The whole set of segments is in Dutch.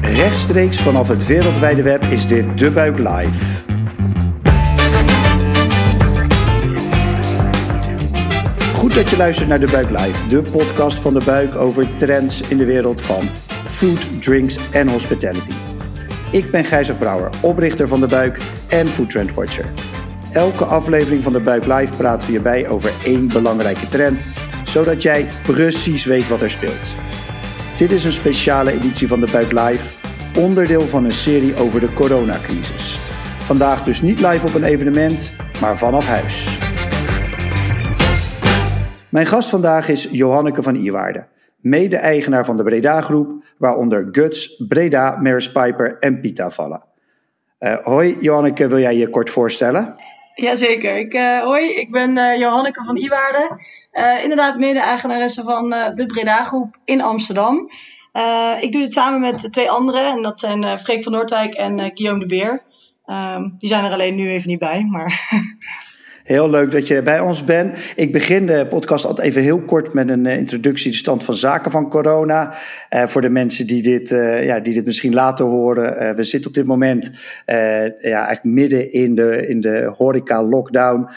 Rechtstreeks vanaf het wereldwijde web is dit De Buik Live. Goed dat je luistert naar De Buik Live, de podcast van De Buik over trends in de wereld van food, drinks en hospitality. Ik ben Gijzer Brouwer, oprichter van De Buik en Food Trend Watcher. Elke aflevering van De Buik Live praten we hierbij over één belangrijke trend, zodat jij precies weet wat er speelt. Dit is een speciale editie van De Buik Live, onderdeel van een serie over de coronacrisis. Vandaag dus niet live op een evenement, maar vanaf huis. Mijn gast vandaag is Johanneke van Ierwaarde, mede-eigenaar van de Breda Groep, waaronder Guts, Breda, Maris Piper en Pita vallen. Uh, hoi Johanneke, wil jij je kort voorstellen? Jazeker. Ik, uh, hoi, ik ben uh, Johanneke van Iwaarde. Uh, inderdaad mede-eigenaresse van de Breda Groep in Amsterdam. ik doe dit samen met twee anderen. En dat zijn Freek van Noordwijk en Guillaume de Beer. Ehm, die zijn er alleen nu even niet bij. Maar Heel leuk dat je bij ons bent. Ik begin de podcast altijd even heel kort met een introductie, de stand van zaken van corona. Uh, voor de mensen die dit, uh, ja, die dit misschien later horen. We zitten op dit moment ja, eigenlijk midden in de, in de horeca-lockdown.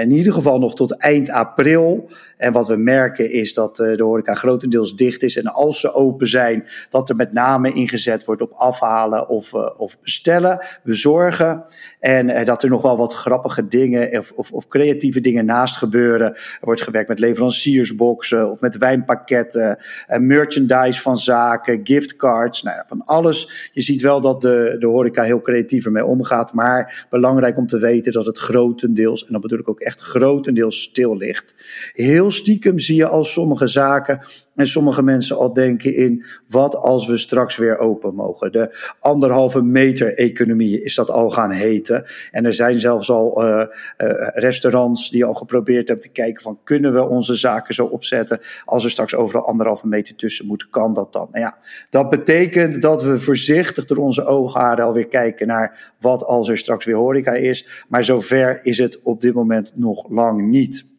In ieder geval nog tot eind april. En wat we merken is dat de horeca grotendeels dicht is. En als ze open zijn, dat er met name ingezet wordt op afhalen of, of bestellen, bezorgen. En dat er nog wel wat grappige dingen of, of, of, creatieve dingen naast gebeuren. Er wordt gewerkt met leveranciersboxen of met wijnpakketten, merchandise van zaken, giftcards, nou ja, van alles. Je ziet wel dat de, de horeca heel creatief ermee omgaat. Maar belangrijk om te weten dat het grotendeels, en dat bedoel ik ook echt grotendeels, stil ligt. Heel stiekem zie je al sommige zaken en sommige mensen al denken in wat als we straks weer open mogen. De anderhalve meter economie is dat al gaan heten. En er zijn zelfs al uh, uh, restaurants die al geprobeerd hebben te kijken van kunnen we onze zaken zo opzetten als er straks overal anderhalve meter tussen moet, kan dat dan? Nou ja, dat betekent dat we voorzichtig door onze oogharen alweer kijken naar wat als er straks weer horeca is. Maar zover is het op dit moment nog lang niet.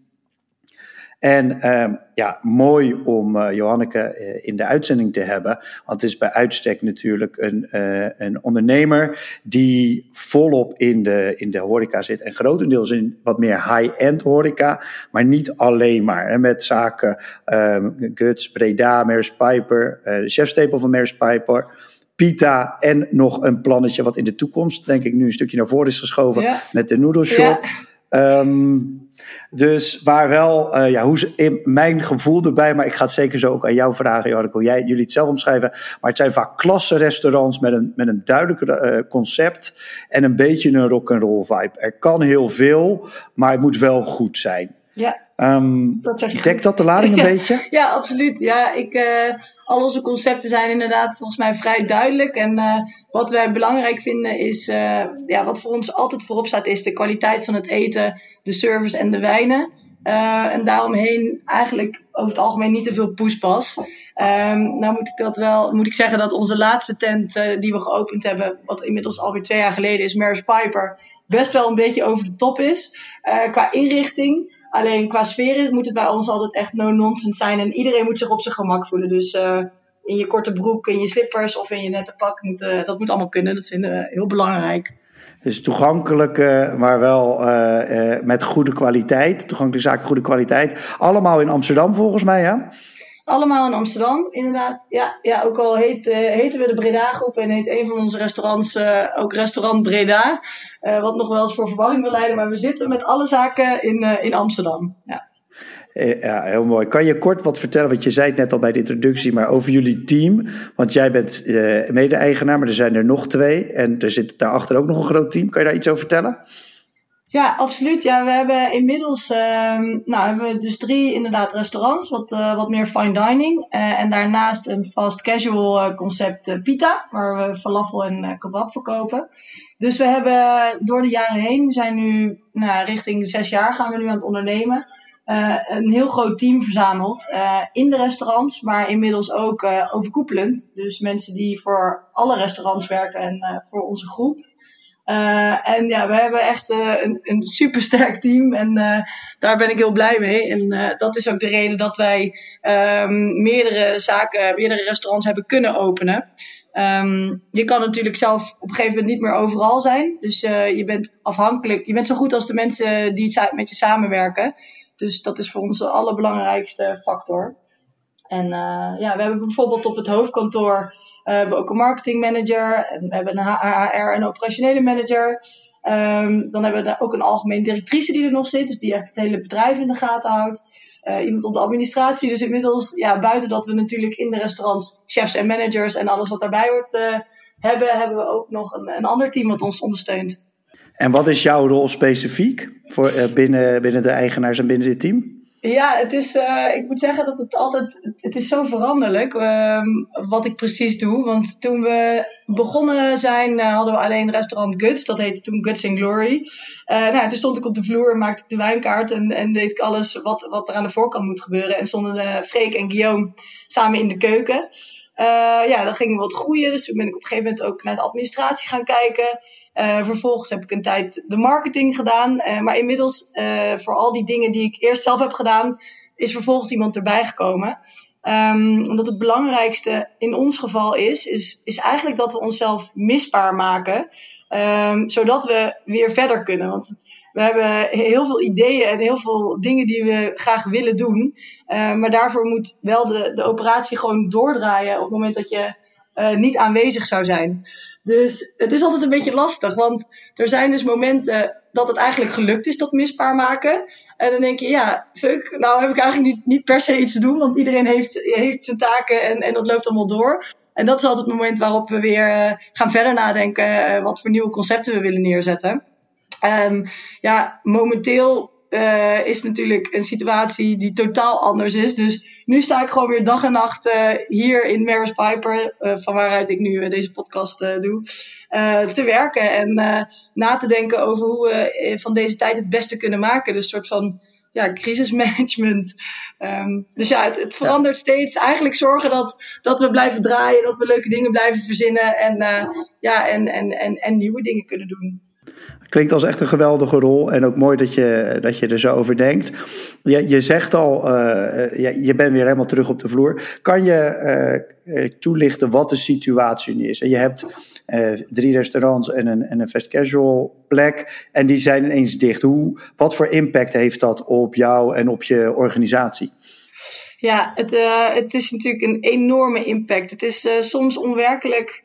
En uh, ja, mooi om uh, Johanneke uh, in de uitzending te hebben. Want het is bij uitstek natuurlijk een, uh, een ondernemer die volop in de, in de horeca zit. En grotendeels in wat meer high-end horeca. Maar niet alleen maar. Hè, met zaken um, Guts, Breda, Maris Piper, de chefstapel van Maris Piper. Pita en nog een plannetje wat in de toekomst, denk ik, nu een stukje naar voren is geschoven ja. met de noedelshop. Ja. Um, dus waar wel, uh, ja, hoe is mijn gevoel erbij, maar ik ga het zeker zo ook aan jou vragen, Janneke, hoe jij jullie het zelf omschrijven. Maar het zijn vaak klasse restaurants met een, met een duidelijk uh, concept en een beetje een rock'n'roll vibe. Er kan heel veel, maar het moet wel goed zijn. Ja. Um, dat dekt dat de lading een beetje? Ja, absoluut. Ja, ik, uh, al onze concepten zijn inderdaad volgens mij vrij duidelijk. En uh, wat wij belangrijk vinden is, uh, ja, wat voor ons altijd voorop staat, is de kwaliteit van het eten, de service en de wijnen. en daaromheen eigenlijk over het algemeen niet te veel poespas. Um, nou moet ik dat wel, moet ik zeggen dat onze laatste tent die we geopend hebben, wat inmiddels alweer twee jaar geleden is, Maris Piper, best wel een beetje over de top is. qua inrichting. Alleen qua sfeer moet het bij ons altijd echt no-nonsense zijn. En iedereen moet zich op zijn gemak voelen. Dus uh, in je korte broek, in je slippers of in je nette pak, moet, uh, dat moet allemaal kunnen. Dat vinden we heel belangrijk. Dus toegankelijk, maar wel met goede kwaliteit. Toegankelijke zaken, goede kwaliteit. Allemaal in Amsterdam volgens mij, ja? Allemaal in Amsterdam, inderdaad. Ja, ja ook al heet, uh, heten we de Breda Groep en heet een van onze restaurants uh, ook Restaurant Breda. Uh, wat nog wel eens voor verwarring wil leiden, maar we zitten met alle zaken in, in Amsterdam. Ja. Ja, heel mooi. Kan je kort wat vertellen, want je zei het net al bij de introductie, maar over jullie team? Want jij bent mede-eigenaar, maar er zijn er nog twee en er zit daarachter ook nog een groot team. Kan je daar iets over vertellen? Ja, absoluut. Ja, we hebben inmiddels uh, nou, hebben we dus drie inderdaad restaurants, wat, uh, wat meer fine dining. Uh, en daarnaast een fast casual eh, concept Pita, waar we falafel en kebab verkopen. Dus we hebben door de jaren heen, we zijn nu nou, richting zes jaar gaan we nu aan het ondernemen. een heel groot team verzameld in de restaurants, maar inmiddels ook overkoepelend. Dus mensen die voor alle restaurants werken en voor onze groep. Uh, en ja, we hebben echt uh, een, een supersterk team en uh, daar ben ik heel blij mee. En dat is ook de reden dat wij um, meerdere zaken, meerdere restaurants hebben kunnen openen. Um, je kan natuurlijk zelf op een gegeven moment niet meer overal zijn. Dus je bent afhankelijk. Je bent zo goed als de mensen die met je samenwerken. Dus dat is voor ons de allerbelangrijkste factor. En ja, we hebben bijvoorbeeld op het hoofdkantoor we hebben ook een marketingmanager. En we hebben een HR en operationele manager. Um, dan hebben we ook een algemeen directrice die er nog zit. Dus die echt het hele bedrijf in de gaten houdt. Uh, iemand op de administratie. Dus inmiddels, ja, buiten dat we natuurlijk in de restaurants chefs en managers en alles wat daarbij hoort uh, hebben, hebben we ook nog een, een ander team wat ons ondersteunt. En wat is jouw rol specifiek voor, binnen, binnen de eigenaars en binnen dit team? Ja, het is, uh, ik moet zeggen dat het altijd, het is zo veranderlijk uh, wat ik precies doe. Want toen we begonnen zijn, uh, hadden we alleen restaurant Guts. Dat heette toen Guts in Glory. nou, toen stond ik op de vloer, maakte ik de wijnkaart en, en deed ik alles wat, wat er aan de voorkant moet gebeuren. En stonden Freek en Guillaume samen in de keuken. ja, dan gingen we wat groeien. Dus toen ben ik op een gegeven moment ook naar de administratie gaan kijken. Uh, vervolgens heb ik een tijd de marketing gedaan. Uh, maar inmiddels, uh, voor al die dingen die ik eerst zelf heb gedaan, is vervolgens iemand erbij gekomen. Um, omdat het belangrijkste in ons geval is, is, eigenlijk dat we onszelf misbaar maken. Um, zodat we weer verder kunnen. Want we hebben heel veel ideeën en heel veel dingen die we graag willen doen. maar daarvoor moet wel de, de operatie gewoon doordraaien op het moment dat je niet aanwezig zou zijn. Dus het is altijd een beetje lastig, want er zijn dus momenten dat het eigenlijk gelukt is, dat misbaar maken. En dan denk je, ja, fuck, nou heb ik eigenlijk niet, niet per se iets te doen, want iedereen heeft, heeft zijn taken en, en dat loopt allemaal door. En dat is altijd het moment waarop we weer uh, gaan verder nadenken uh, wat voor nieuwe concepten we willen neerzetten. Um, ja, momenteel uh, is natuurlijk een situatie die totaal anders is. Dus nu sta ik gewoon weer dag en nacht uh, hier in Maris Piper, uh, van waaruit ik nu deze podcast doe, te werken en na te denken over hoe we van deze tijd het beste kunnen maken. Dus een soort van ja, crisismanagement. Um, dus ja, het, het verandert ja. steeds. Eigenlijk zorgen dat, dat we blijven draaien, dat we leuke dingen blijven verzinnen en, ja, en, en, en, en nieuwe dingen kunnen doen. Klinkt als echt een geweldige rol en ook mooi dat je, dat je er zo over denkt. Je, je zegt al, uh, je, je bent weer helemaal terug op de vloer. Kan je uh, toelichten wat de situatie nu is? En je hebt drie restaurants en een, en een fast casual plek en die zijn ineens dicht. Hoe, wat voor impact heeft dat op jou en op je organisatie? Ja, het, het is natuurlijk een enorme impact. Het is soms onwerkelijk eh, eh,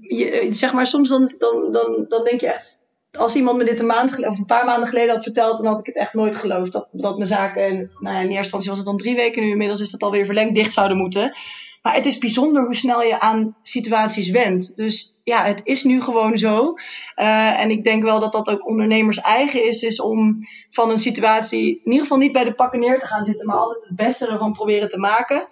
je, zeg maar, soms dan, dan, dan, dan denk je echt. Als iemand me dit een maand of een paar maanden geleden had verteld, dan had ik het echt nooit geloofd. Dat, dat mijn zaken, nou ja, in eerste instantie was het dan drie weken, nu inmiddels is het alweer verlengd, dicht zouden moeten. Maar het is bijzonder hoe snel je aan situaties went. Dus ja, het is nu gewoon zo. En ik denk wel dat dat ook ondernemers eigen is, is om van een situatie in ieder geval niet bij de pakken neer te gaan zitten, maar altijd het beste ervan proberen te maken.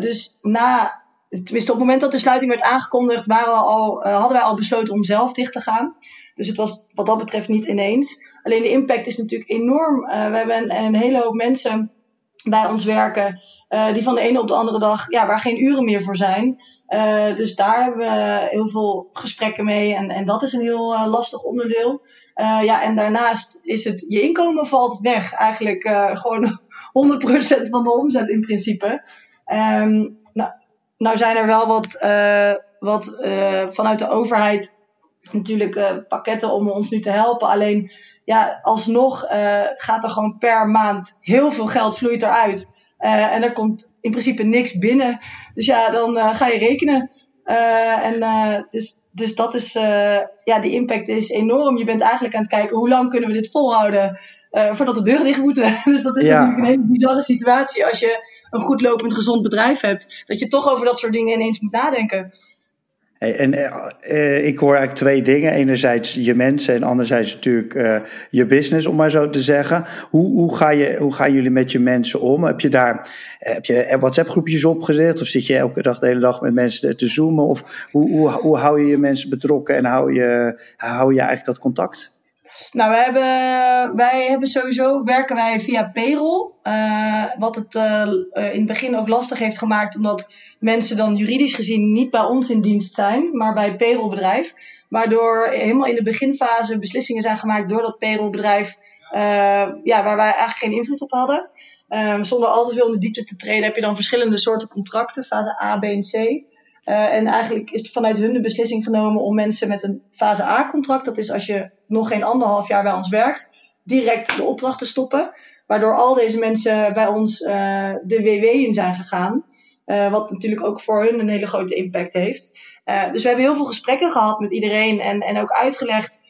Dus na tenminste op het moment dat de sluiting werd aangekondigd, waren we al, uh, hadden wij al besloten om zelf dicht te gaan. Dus het was wat dat betreft niet ineens. Alleen de impact is natuurlijk enorm. Uh, we hebben een, hele hoop mensen bij ons werken, uh, die van de ene op de andere dag, ja, waar geen uren meer voor zijn. dus daar hebben we heel veel gesprekken mee en, en dat is een heel lastig onderdeel. ja, en daarnaast is het, je inkomen valt weg. Eigenlijk gewoon 100% van de omzet in principe. Um, nou zijn er wel wat, uh, wat uh, vanuit de overheid natuurlijk uh, pakketten om ons nu te helpen. Alleen ja, alsnog gaat er gewoon per maand heel veel geld vloeit eruit. en er komt in principe niks binnen. Dus ja, dan ga je rekenen. en dus, dus dat is, ja, die impact is enorm. Je bent eigenlijk aan het kijken hoe lang kunnen we dit volhouden voordat de deuren dicht moeten. dus dat is ja. natuurlijk een hele bizarre situatie als je een goed lopend gezond bedrijf hebt, dat je toch over dat soort dingen ineens moet nadenken. Hey, en uh, ik hoor eigenlijk twee dingen. Enerzijds je mensen en anderzijds natuurlijk uh, je business, om maar zo te zeggen. Hoe, hoe, ga je, hoe gaan jullie met je mensen om? Heb je daar heb je WhatsApp groepjes opgezet? Of zit je elke dag de hele dag met mensen te zoomen? Of hoe, hoe, hoe hou je je mensen betrokken en hou je, hou je eigenlijk dat contact? Nou, wij hebben, wij hebben sowieso werken wij via payroll. Uh, wat het uh, in het begin ook lastig heeft gemaakt, omdat mensen dan juridisch gezien niet bij ons in dienst zijn, maar bij het payrollbedrijf. Waardoor helemaal in de beginfase beslissingen zijn gemaakt door dat payrollbedrijf, uh, ja, waar wij eigenlijk geen invloed op hadden. Zonder al te veel in de diepte te treden heb je dan verschillende soorten contracten, fase A, B en C. en eigenlijk is vanuit hun de beslissing genomen om mensen met een fase A-contract, dat is als je nog geen anderhalf jaar bij ons werkt, direct de opdracht te stoppen. Waardoor al deze mensen bij ons de WW in zijn gegaan. wat natuurlijk ook voor hun een hele grote impact heeft. dus we hebben heel veel gesprekken gehad met iedereen en, en ook uitgelegd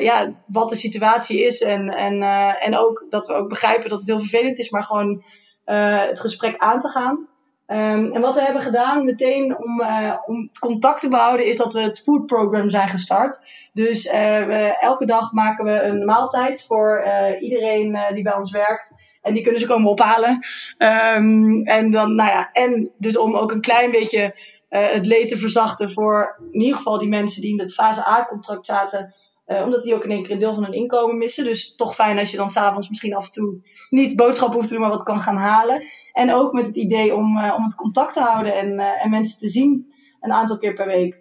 ja, wat de situatie is. En, en, en ook dat we ook begrijpen dat het heel vervelend is, maar gewoon het gesprek aan te gaan. Um, en wat we hebben gedaan meteen om, om het contact te behouden, is dat we het food program zijn gestart. Dus we, elke dag maken we een maaltijd voor iedereen die bij ons werkt. En die kunnen ze komen ophalen. Um, en dan, nou ja, en dus om ook een klein beetje het leed te verzachten voor in ieder geval die mensen die in het fase A-contract zaten omdat die ook in één keer een deel van hun inkomen missen. Dus toch fijn als je dan s'avonds misschien af en toe niet boodschappen hoeft te doen, maar wat kan gaan halen. En ook met het idee om, uh, om het contact te houden en, uh, en mensen te zien een aantal keer per week.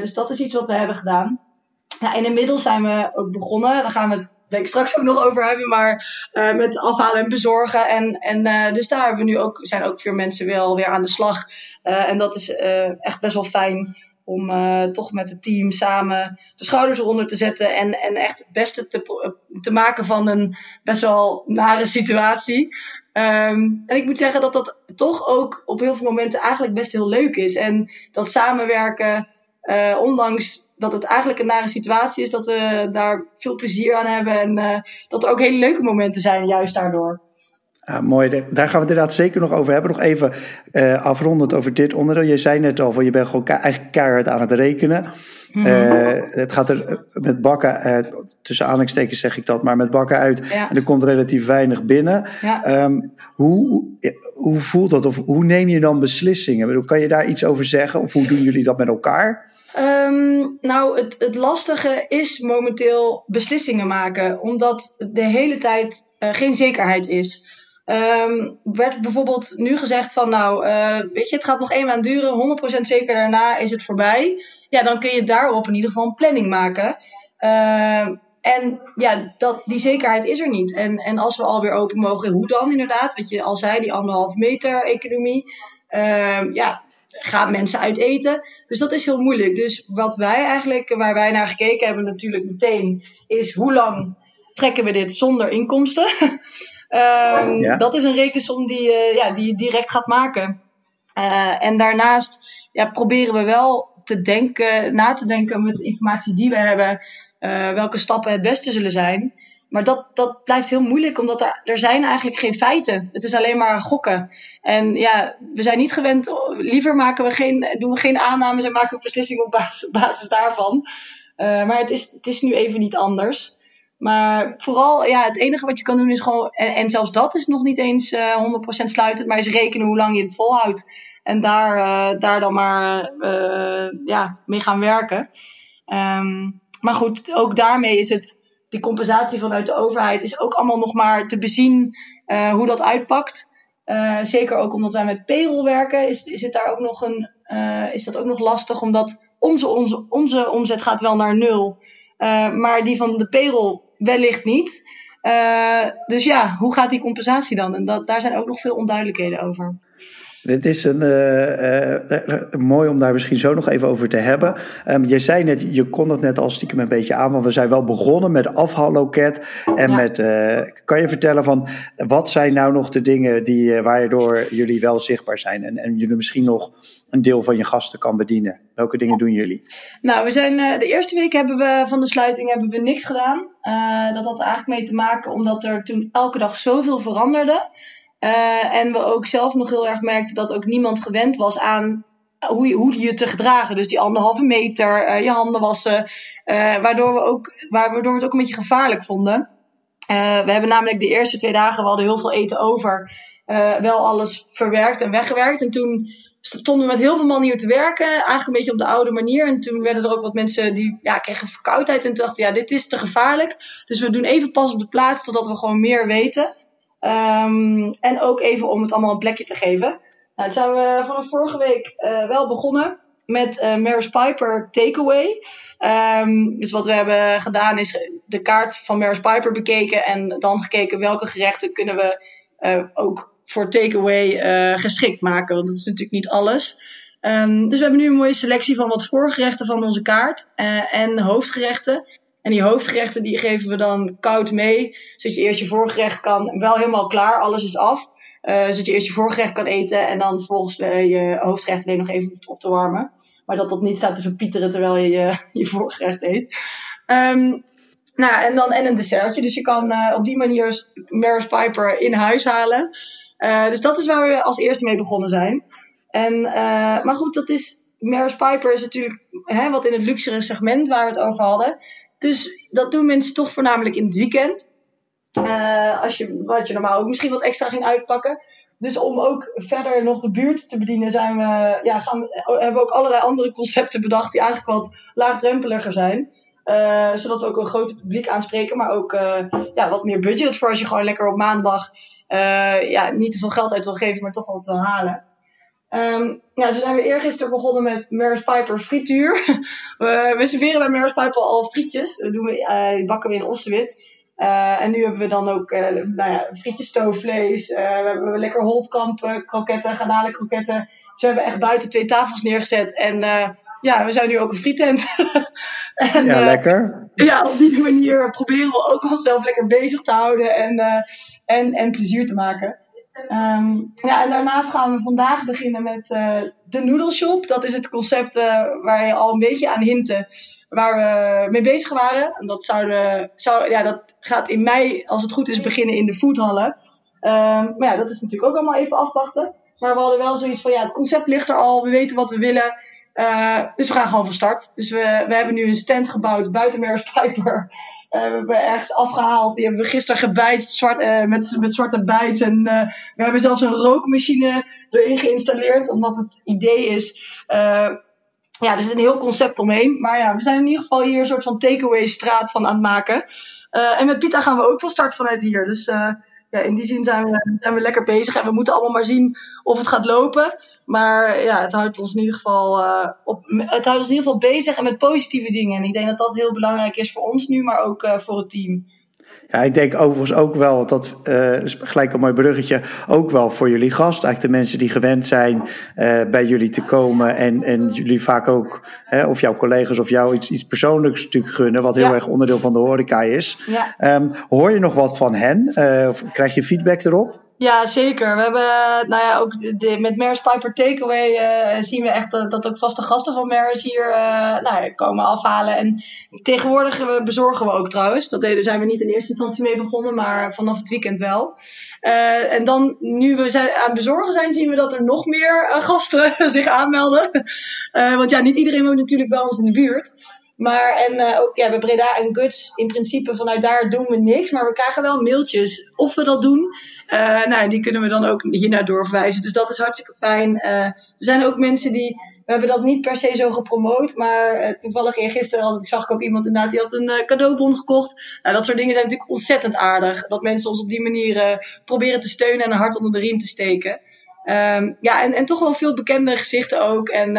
dus dat is iets wat we hebben gedaan. Ja, en inmiddels zijn we ook begonnen. Daar gaan we het denk ik straks ook nog over hebben. Maar met afhalen en bezorgen. En, en dus daar hebben we nu ook, zijn ook veel mensen wel weer aan de slag. en dat is echt best wel fijn om toch met het team samen de schouders eronder te zetten en, en echt het beste te, te maken van een best wel nare situatie. Um, en ik moet zeggen dat dat toch ook op heel veel momenten eigenlijk best heel leuk is. En dat samenwerken, uh, ondanks dat het eigenlijk een nare situatie is, dat we daar veel plezier aan hebben. En uh, dat er ook hele leuke momenten zijn, juist daardoor. Ja, mooi, daar gaan we het inderdaad zeker nog over hebben. Nog even uh, afrondend over dit onderdeel. Je zei net al, je bent gewoon eigenlijk keihard aan het rekenen. Mm het gaat er met bakken, tussen aanhalingstekens zeg ik dat, maar met bakken uit. En er komt relatief weinig binnen. Ja. Um, hoe, hoe voelt dat? Of hoe neem je dan beslissingen? Kan je daar iets over zeggen? Of hoe doen jullie dat met elkaar? Um, nou, het, het lastige is momenteel beslissingen maken, omdat de hele tijd uh, geen zekerheid is. Um, werd bijvoorbeeld nu gezegd van nou, uh, weet je, het gaat nog één maand duren, 100% zeker daarna is het voorbij. Ja, dan kun je daarop in ieder geval een planning maken. Uh, en ja, dat, die zekerheid is er niet. En, en als we alweer open mogen, hoe dan inderdaad? Wat je al zei, die anderhalf meter economie. Uh, ja, gaan mensen uit eten. Dus dat is heel moeilijk. Dus wat wij eigenlijk, waar wij naar gekeken hebben natuurlijk meteen, is hoe lang trekken we dit zonder inkomsten? Um, Dat is een rekensom die, uh, ja, die je direct gaat maken. Uh, en daarnaast ja, proberen we wel te denken, na te denken met de informatie die we hebben, uh, welke stappen het beste zullen zijn. Maar dat, dat blijft heel moeilijk, omdat er, er zijn eigenlijk geen feiten. Het is alleen maar gokken. En ja, we zijn niet gewend, liever maken we geen, doen we geen aannames en maken we beslissingen op basis, daarvan. Uh, maar het is, het is nu even niet anders. Maar vooral, ja, het enige wat je kan doen is gewoon, en, zelfs dat is nog niet eens uh, eh, 100% sluitend, maar is rekenen hoe lang je het volhoudt. En daar, uh, daar dan maar uh, ja, mee gaan werken. Um, maar goed, ook daarmee is het, die compensatie vanuit de overheid is ook allemaal nog maar te bezien hoe dat uitpakt. zeker ook omdat wij met payroll werken, is, is, het daar ook nog een, is dat ook nog lastig, omdat onze, onze, onze omzet gaat wel naar nul. maar die van de payroll wellicht niet. Uh, dus ja, hoe gaat die compensatie dan? En dat, daar zijn ook nog veel onduidelijkheden over. Dit is een, uh, uh, mooi om daar misschien zo nog even over te hebben. Um, je zei net, je kon het net al stiekem een beetje aan, want we zijn wel begonnen met afhaalloket. En ja. met, kan je vertellen van, wat zijn nou nog de dingen die, waardoor jullie wel zichtbaar zijn? En, en jullie misschien nog een deel van je gasten kan bedienen. Welke dingen doen jullie? Nou, we zijn, de eerste week hebben we van de sluiting hebben we niks gedaan. dat had eigenlijk mee te maken omdat er toen elke dag zoveel veranderde. Uh, en we ook zelf nog heel erg merkten dat ook niemand gewend was aan hoe je, hoe je te gedragen. Dus die anderhalve meter, uh, je handen wassen. Uh, waardoor, we ook, waardoor we het ook een beetje gevaarlijk vonden. we hebben namelijk de eerste twee dagen, we hadden heel veel eten over. wel alles verwerkt en weggewerkt. En toen stonden we met heel veel mannen hier te werken. Eigenlijk een beetje op de oude manier. En toen werden er ook wat mensen die ja, kregen verkoudheid. En dachten, ja, dit is te gevaarlijk. Dus we doen even pas op de plaats totdat we gewoon meer weten. Um, en ook even om het allemaal een plekje te geven. Nou, zijn we vanaf vorige week uh, wel begonnen met uh, Maris Piper Takeaway. Um, dus wat we hebben gedaan is de kaart van Maris Piper bekeken en dan gekeken welke gerechten kunnen we uh, ook voor takeaway geschikt maken. Want dat is natuurlijk niet alles. Ehm, dus we hebben nu een mooie selectie van wat voorgerechten van onze kaart en hoofdgerechten. En die hoofdgerechten die geven we dan koud mee. Zodat je eerst je voorgerecht kan, wel helemaal klaar, alles is af. Uh, zodat je eerst je voorgerecht kan eten en dan vervolgens uh, je hoofdgerecht alleen nog even op te warmen. Maar dat dat niet staat te verpieteren terwijl je je, je voorgerecht eet. Um, nou, en dan en een dessertje. Dus je kan uh, op die manier Maris Piper in huis halen. dus dat is waar we als eerste mee begonnen zijn. En, maar goed, dat is. Maris Piper is natuurlijk hè, wat in het luxere segment waar we het over hadden. Dus dat doen mensen toch voornamelijk in het weekend. Uh, als je, wat je normaal ook misschien wat extra ging uitpakken. Dus om ook verder nog de buurt te bedienen, zijn we, ja, gaan, hebben we ook allerlei andere concepten bedacht die eigenlijk wat laagdrempeliger zijn. Uh, zodat we ook een groter publiek aanspreken, maar ook uh, ja, wat meer budget voor als je gewoon lekker op maandag ja, niet te veel geld uit wil geven, maar toch wat wil halen. Um, ja, zo zijn we eergisteren begonnen met Maris Piper frituur. we, we serveren bij Maris Piper al frietjes. Dat doen we, uh, die bakken we in ossewit. Uh, en nu hebben we dan ook uh, nou ja, frietjes stoofvlees. we hebben lekker holtkamp kroketten, garnalen kroketten. Dus we hebben echt buiten twee tafels neergezet. En ja, we zijn nu ook een frietent. en, ja, lekker. Ja, op die manier proberen we ook onszelf lekker bezig te houden en, en, en plezier te maken. Um, ja, en daarnaast gaan we vandaag beginnen met uh, de Noedelshop. Dat is het concept uh, waar je al een beetje aan hinten waar we mee bezig waren. En dat, zouden, zou, ja, dat gaat in mei, als het goed is, beginnen in de foodhallen. Um, maar ja, dat is natuurlijk ook allemaal even afwachten. Maar we hadden wel zoiets van, ja, het concept ligt er al, we weten wat we willen. Uh, dus we gaan gewoon van start. Dus we, we hebben nu een stand gebouwd buiten Maris Piper. Uh, we hebben ergens afgehaald. Die hebben we gisteren gebijt zwart, uh, met, met zwarte bijt. En uh, we hebben zelfs een rookmachine erin geïnstalleerd. Omdat het idee is. ja, er zit een heel concept omheen. Maar ja, we zijn in ieder geval hier een soort van takeaway straat van aan het maken. en met Pita gaan we ook van start vanuit hier. Dus ja, in die zin zijn we, zijn we lekker bezig. En we moeten allemaal maar zien of het gaat lopen. Maar ja, het houdt ons in ieder geval, uh, op, het houdt ons in ieder geval bezig en met positieve dingen. En ik denk dat dat heel belangrijk is voor ons nu, maar ook uh, voor het team. Ja, ik denk overigens ook wel, want dat uh, is gelijk een mooi bruggetje, ook wel voor jullie gast. Eigenlijk de mensen die gewend zijn uh, bij jullie te komen en, en jullie vaak ook, hè, of jouw collega's of jou iets, iets persoonlijks natuurlijk gunnen, wat heel ja. erg onderdeel van de horeca is. Ja. Um, hoor je nog wat van hen? Uh, of krijg je feedback erop? Ja, zeker. We hebben, nou ja, ook met Maris Piper Takeaway uh, zien we echt dat, dat ook vaste gasten van Maris hier uh, nou, komen afhalen. En tegenwoordig bezorgen we ook trouwens. Dat deden, zijn we niet in eerste instantie mee begonnen, maar vanaf het weekend wel. En dan, nu we zijn, aan het bezorgen zijn, zien we dat er nog meer gasten zich aanmelden. want ja, niet iedereen woont natuurlijk bij ons in de buurt. Maar en uh, ook ja, bij Breda en Guts, in principe vanuit daar doen we niks. Maar we krijgen wel mailtjes of we dat doen. Uh, nou, die kunnen we dan ook hiernaar doorverwijzen. Dus dat is hartstikke fijn. Uh, er zijn ook mensen die. We hebben dat niet per se zo gepromoot. Maar toevallig gisteren had, zag ik ook iemand inderdaad die had een cadeaubon gekocht. Nou, dat soort dingen zijn natuurlijk ontzettend aardig. Dat mensen ons op die manier proberen te steunen en een hart onder de riem te steken. Um, ja, en, en toch wel veel bekende gezichten ook. En,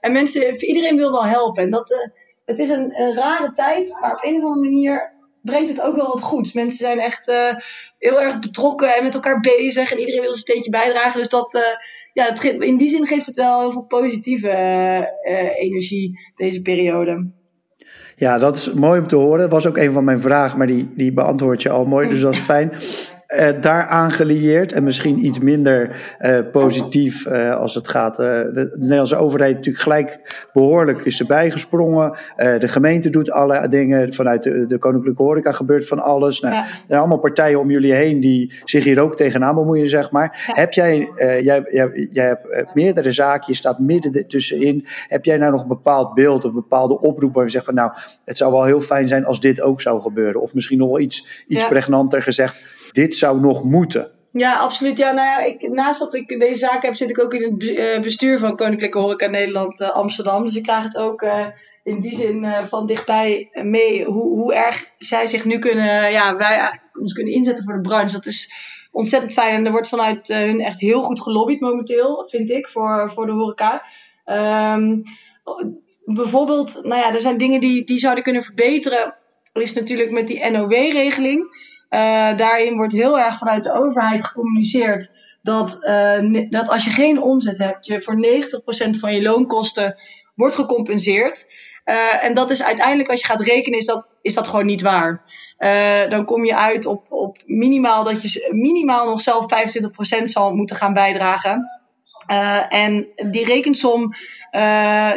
en mensen, iedereen wil wel helpen. En dat het is een, een, rare tijd, maar op een of andere manier brengt het ook wel wat goeds. Mensen zijn echt uh, heel erg betrokken en met elkaar bezig en iedereen wil een steentje bijdragen. Dus dat, uh, ja, het, in die zin geeft het wel heel veel positieve uh, energie deze periode. Ja, dat is mooi om te horen. Dat was ook een van mijn vragen, maar die, die beantwoord je al mooi, dus dat is fijn uh, daaraan gelieerd en misschien iets minder uh, positief uh, als het gaat. de Nederlandse overheid natuurlijk gelijk behoorlijk is erbij gesprongen. de gemeente doet alle dingen. Vanuit de, de Koninklijke Horeca gebeurt van alles. Nou, ja. Er zijn allemaal partijen om jullie heen die zich hier ook tegenaan bemoeien, zeg maar. Ja. Heb jij, jij, jij, jij hebt meerdere zaken, je staat midden tussenin. Heb jij nou nog een bepaald beeld of een bepaalde oproep waar je zegt van nou, het zou wel heel fijn zijn als dit ook zou gebeuren? Of misschien nog wel iets, iets ja. pregnanter gezegd dit zou nog moeten. Ja, absoluut. Ja, nou ik, naast dat ik deze zaak heb, zit ik ook in het bestuur van Koninklijke Horeca Nederland uh, Amsterdam. Dus ik krijg het ook uh, in die zin van dichtbij mee hoe, hoe erg zij zich nu kunnen, ja, wij eigenlijk ons kunnen inzetten voor de branche. Dat is ontzettend fijn en er wordt vanuit hun echt heel goed gelobbyd momenteel, vind ik, voor, voor de horeca. Um, bijvoorbeeld, nou ja, er zijn dingen die, die zouden kunnen verbeteren. Is natuurlijk met die NOW-regeling. Uh, daarin wordt heel erg vanuit de overheid gecommuniceerd dat, dat als je geen omzet hebt, je voor 90% van je loonkosten wordt gecompenseerd. en dat is uiteindelijk, als je gaat rekenen, is dat, is dat gewoon niet waar. dan kom je uit op, op minimaal dat je minimaal nog zelf 25% zal moeten gaan bijdragen. Uh, en die rekensom, uh,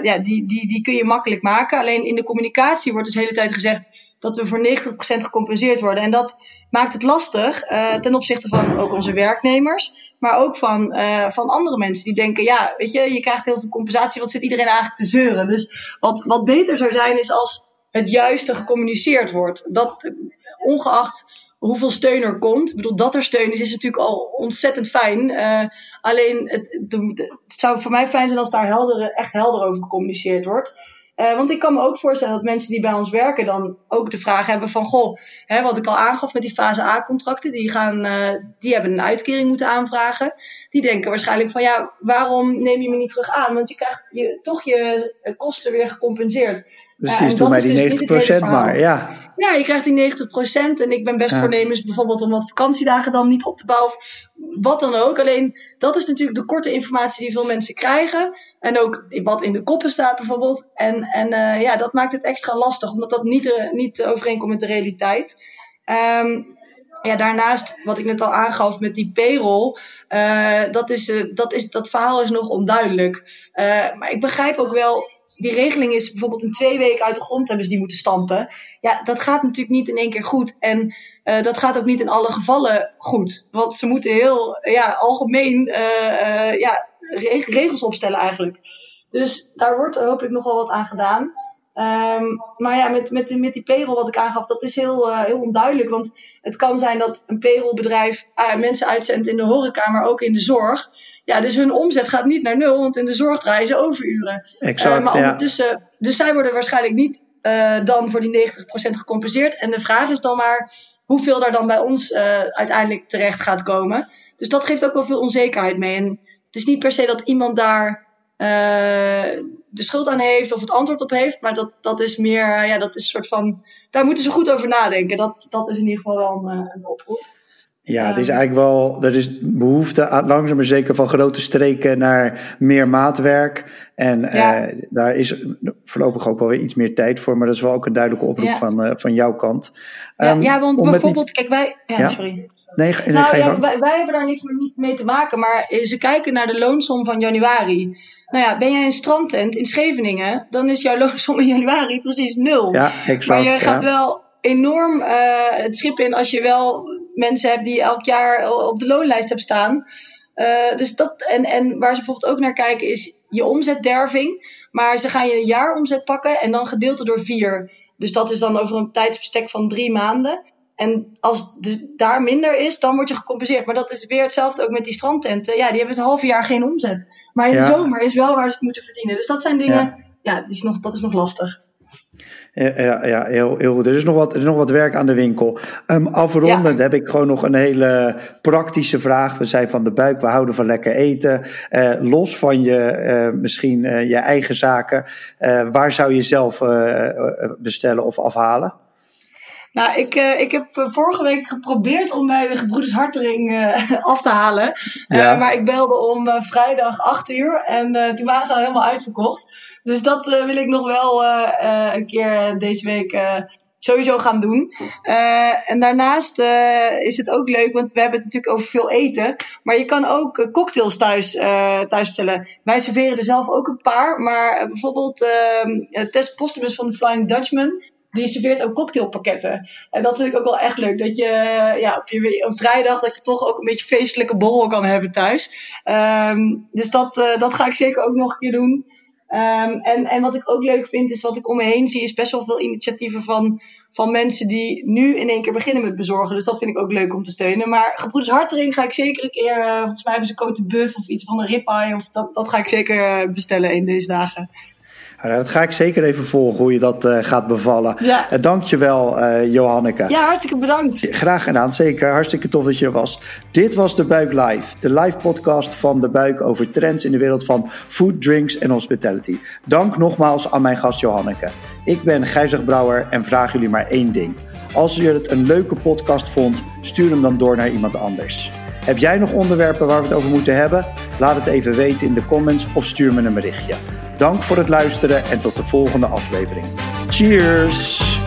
ja, die, die, die kun je makkelijk maken. Alleen in de communicatie wordt dus de hele tijd gezegd dat we voor 90% gecompenseerd worden. En dat maakt het lastig uh, ten opzichte van ook onze werknemers, maar ook van, van andere mensen die denken: ja, weet je, je krijgt heel veel compensatie, wat zit iedereen eigenlijk te zeuren? Dus wat, wat beter zou zijn, is als het juiste gecommuniceerd wordt. Dat ongeacht hoeveel steun er komt. Ik bedoel, dat er steun is, is natuurlijk al ontzettend fijn. Uh, alleen, het, het, zou voor mij fijn zijn als daar helder, echt helder over gecommuniceerd wordt. Uh, want ik kan me ook voorstellen dat mensen die bij ons werken dan ook de vraag hebben van... Goh, hè, wat ik al aangaf met die fase A-contracten, die, gaan, uh, die hebben een uitkering moeten aanvragen. Die denken waarschijnlijk van ja, waarom neem je me niet terug aan? Want je krijgt je, toch je kosten weer gecompenseerd. Precies, uh, doe mij die dus 90% maar, ja. Ja, je krijgt die 90% en ik ben best ja. voornemens bijvoorbeeld om wat vakantiedagen dan niet op te bouwen. Of wat dan ook. Alleen dat is natuurlijk de korte informatie die veel mensen krijgen. En ook wat in de koppen staat bijvoorbeeld. En, en uh, ja, dat maakt het extra lastig, omdat dat niet, uh, niet overeenkomt met de realiteit. Um, ja, daarnaast, wat ik net al aangaf met die payroll, uh, dat, is, dat, is, dat verhaal is nog onduidelijk. maar ik begrijp ook wel die regeling is bijvoorbeeld in twee weken uit de grond hebben ze die moeten stampen. Ja, dat gaat natuurlijk niet in één keer goed. En dat gaat ook niet in alle gevallen goed. Want ze moeten heel ja, algemeen ja, regels opstellen eigenlijk. Dus daar wordt hopelijk nog wel wat aan gedaan. Um, maar ja, met, met, met die payroll wat ik aangaf, dat is heel, heel onduidelijk. Want het kan zijn dat een payrollbedrijf mensen uitzendt in de horeca, maar ook in de zorg. Ja, dus hun omzet gaat niet naar nul, want in de zorg draaien ze overuren. Exact, uh, maar ondertussen, ja. dus zij worden waarschijnlijk niet dan voor die 90% gecompenseerd. En de vraag is dan maar hoeveel daar dan bij ons uiteindelijk terecht gaat komen. Dus dat geeft ook wel veel onzekerheid mee. En het is niet per se dat iemand daar de schuld aan heeft of het antwoord op heeft, maar dat, dat is meer, ja, dat is een soort van, daar moeten ze goed over nadenken. Dat, dat is in ieder geval wel een, een oproep. Ja, het is eigenlijk wel, er is behoefte langzaam maar zeker van grote streken naar meer maatwerk. En ja. uh, daar is voorlopig ook wel weer iets meer tijd voor, maar dat is wel ook een duidelijke oproep ja. van, uh, van jouw kant. Ja, um, ja want bijvoorbeeld, kijk, wij. Ja, sorry. Nee, nee nou, ja, wij, wij, hebben daar niks mee te maken, maar ze kijken naar de loonsom van januari. Nou ja, ben jij een strandtent in Scheveningen, dan is jouw loonsom in januari precies nul. Ja, exact. Maar je gaat wel enorm uh, het schip in als je wel mensen hebt die elk jaar op de loonlijst hebben staan. Uh, dus dat, en, en waar ze bijvoorbeeld ook naar kijken is je omzetderving. Maar ze gaan je een jaaromzet pakken en dan gedeeld door vier. Dus dat is dan over een tijdsbestek van drie maanden. En als daar minder is, dan word je gecompenseerd. Maar dat is weer hetzelfde ook met die strandtenten. Ja, die hebben het halve jaar geen omzet. Maar in ja. de zomer is wel waar ze het moeten verdienen. Dus dat zijn dingen, ja, ja die is nog, dat is nog lastig. Ja, ja heel, heel goed. Er is nog wat, er is nog wat werk aan de winkel. Um, afrondend ja. heb ik gewoon nog een hele praktische vraag. We zijn van de buik, we houden van lekker eten. Uh, los van je, uh, misschien uh, je eigen zaken, waar zou je zelf bestellen of afhalen? Nou, ik, uh, ik heb vorige week geprobeerd om bij de Gebroeders Hartering uh, af te halen. Uh. Maar ik belde om vrijdag 8 uur en toen waren ze al helemaal uitverkocht. Dus dat wil ik nog wel een keer deze week sowieso gaan doen. en daarnaast is het ook leuk, want we hebben het natuurlijk over veel eten. Maar je kan ook cocktails thuis, thuis bestellen. Wij serveren er zelf ook een paar. Maar bijvoorbeeld Tess Postumus van de Flying Dutchman die serveert ook cocktailpakketten. En dat vind ik ook wel echt leuk. Dat je ja, op je vrijdag dat je toch ook een beetje feestelijke borrel kan hebben thuis. Um, dus dat, uh, dat ga ik zeker ook nog een keer doen. Um, en, en wat ik ook leuk vind, is wat ik om me heen zie, is best wel veel initiatieven van, van mensen die nu in één keer beginnen met bezorgen. Dus dat vind ik ook leuk om te steunen. Maar Gebroeders Hartering ga ik zeker een keer, uh, volgens mij hebben ze Cote Buff of iets van een ribeye. Of dat, dat ga ik zeker bestellen in deze dagen. Nou, dat ga ik zeker even volgen hoe je dat uh, gaat bevallen. Ja. Uh, dankjewel, uh, Johanneke. Ja, hartstikke bedankt. Graag gedaan, zeker. Hartstikke tof dat je er was. Dit was De Buik Live, de live podcast van De Buik over trends in de wereld van food, drinks en hospitality. Dank nogmaals aan mijn gast Johanneke. Ik ben Gijzig Brouwer en vraag jullie maar één ding. Als je het een leuke podcast vond, stuur hem dan door naar iemand anders. Heb jij nog onderwerpen waar we het over moeten hebben? Laat het even weten in de comments of stuur me een berichtje. Dank voor het luisteren en tot de volgende aflevering. Cheers!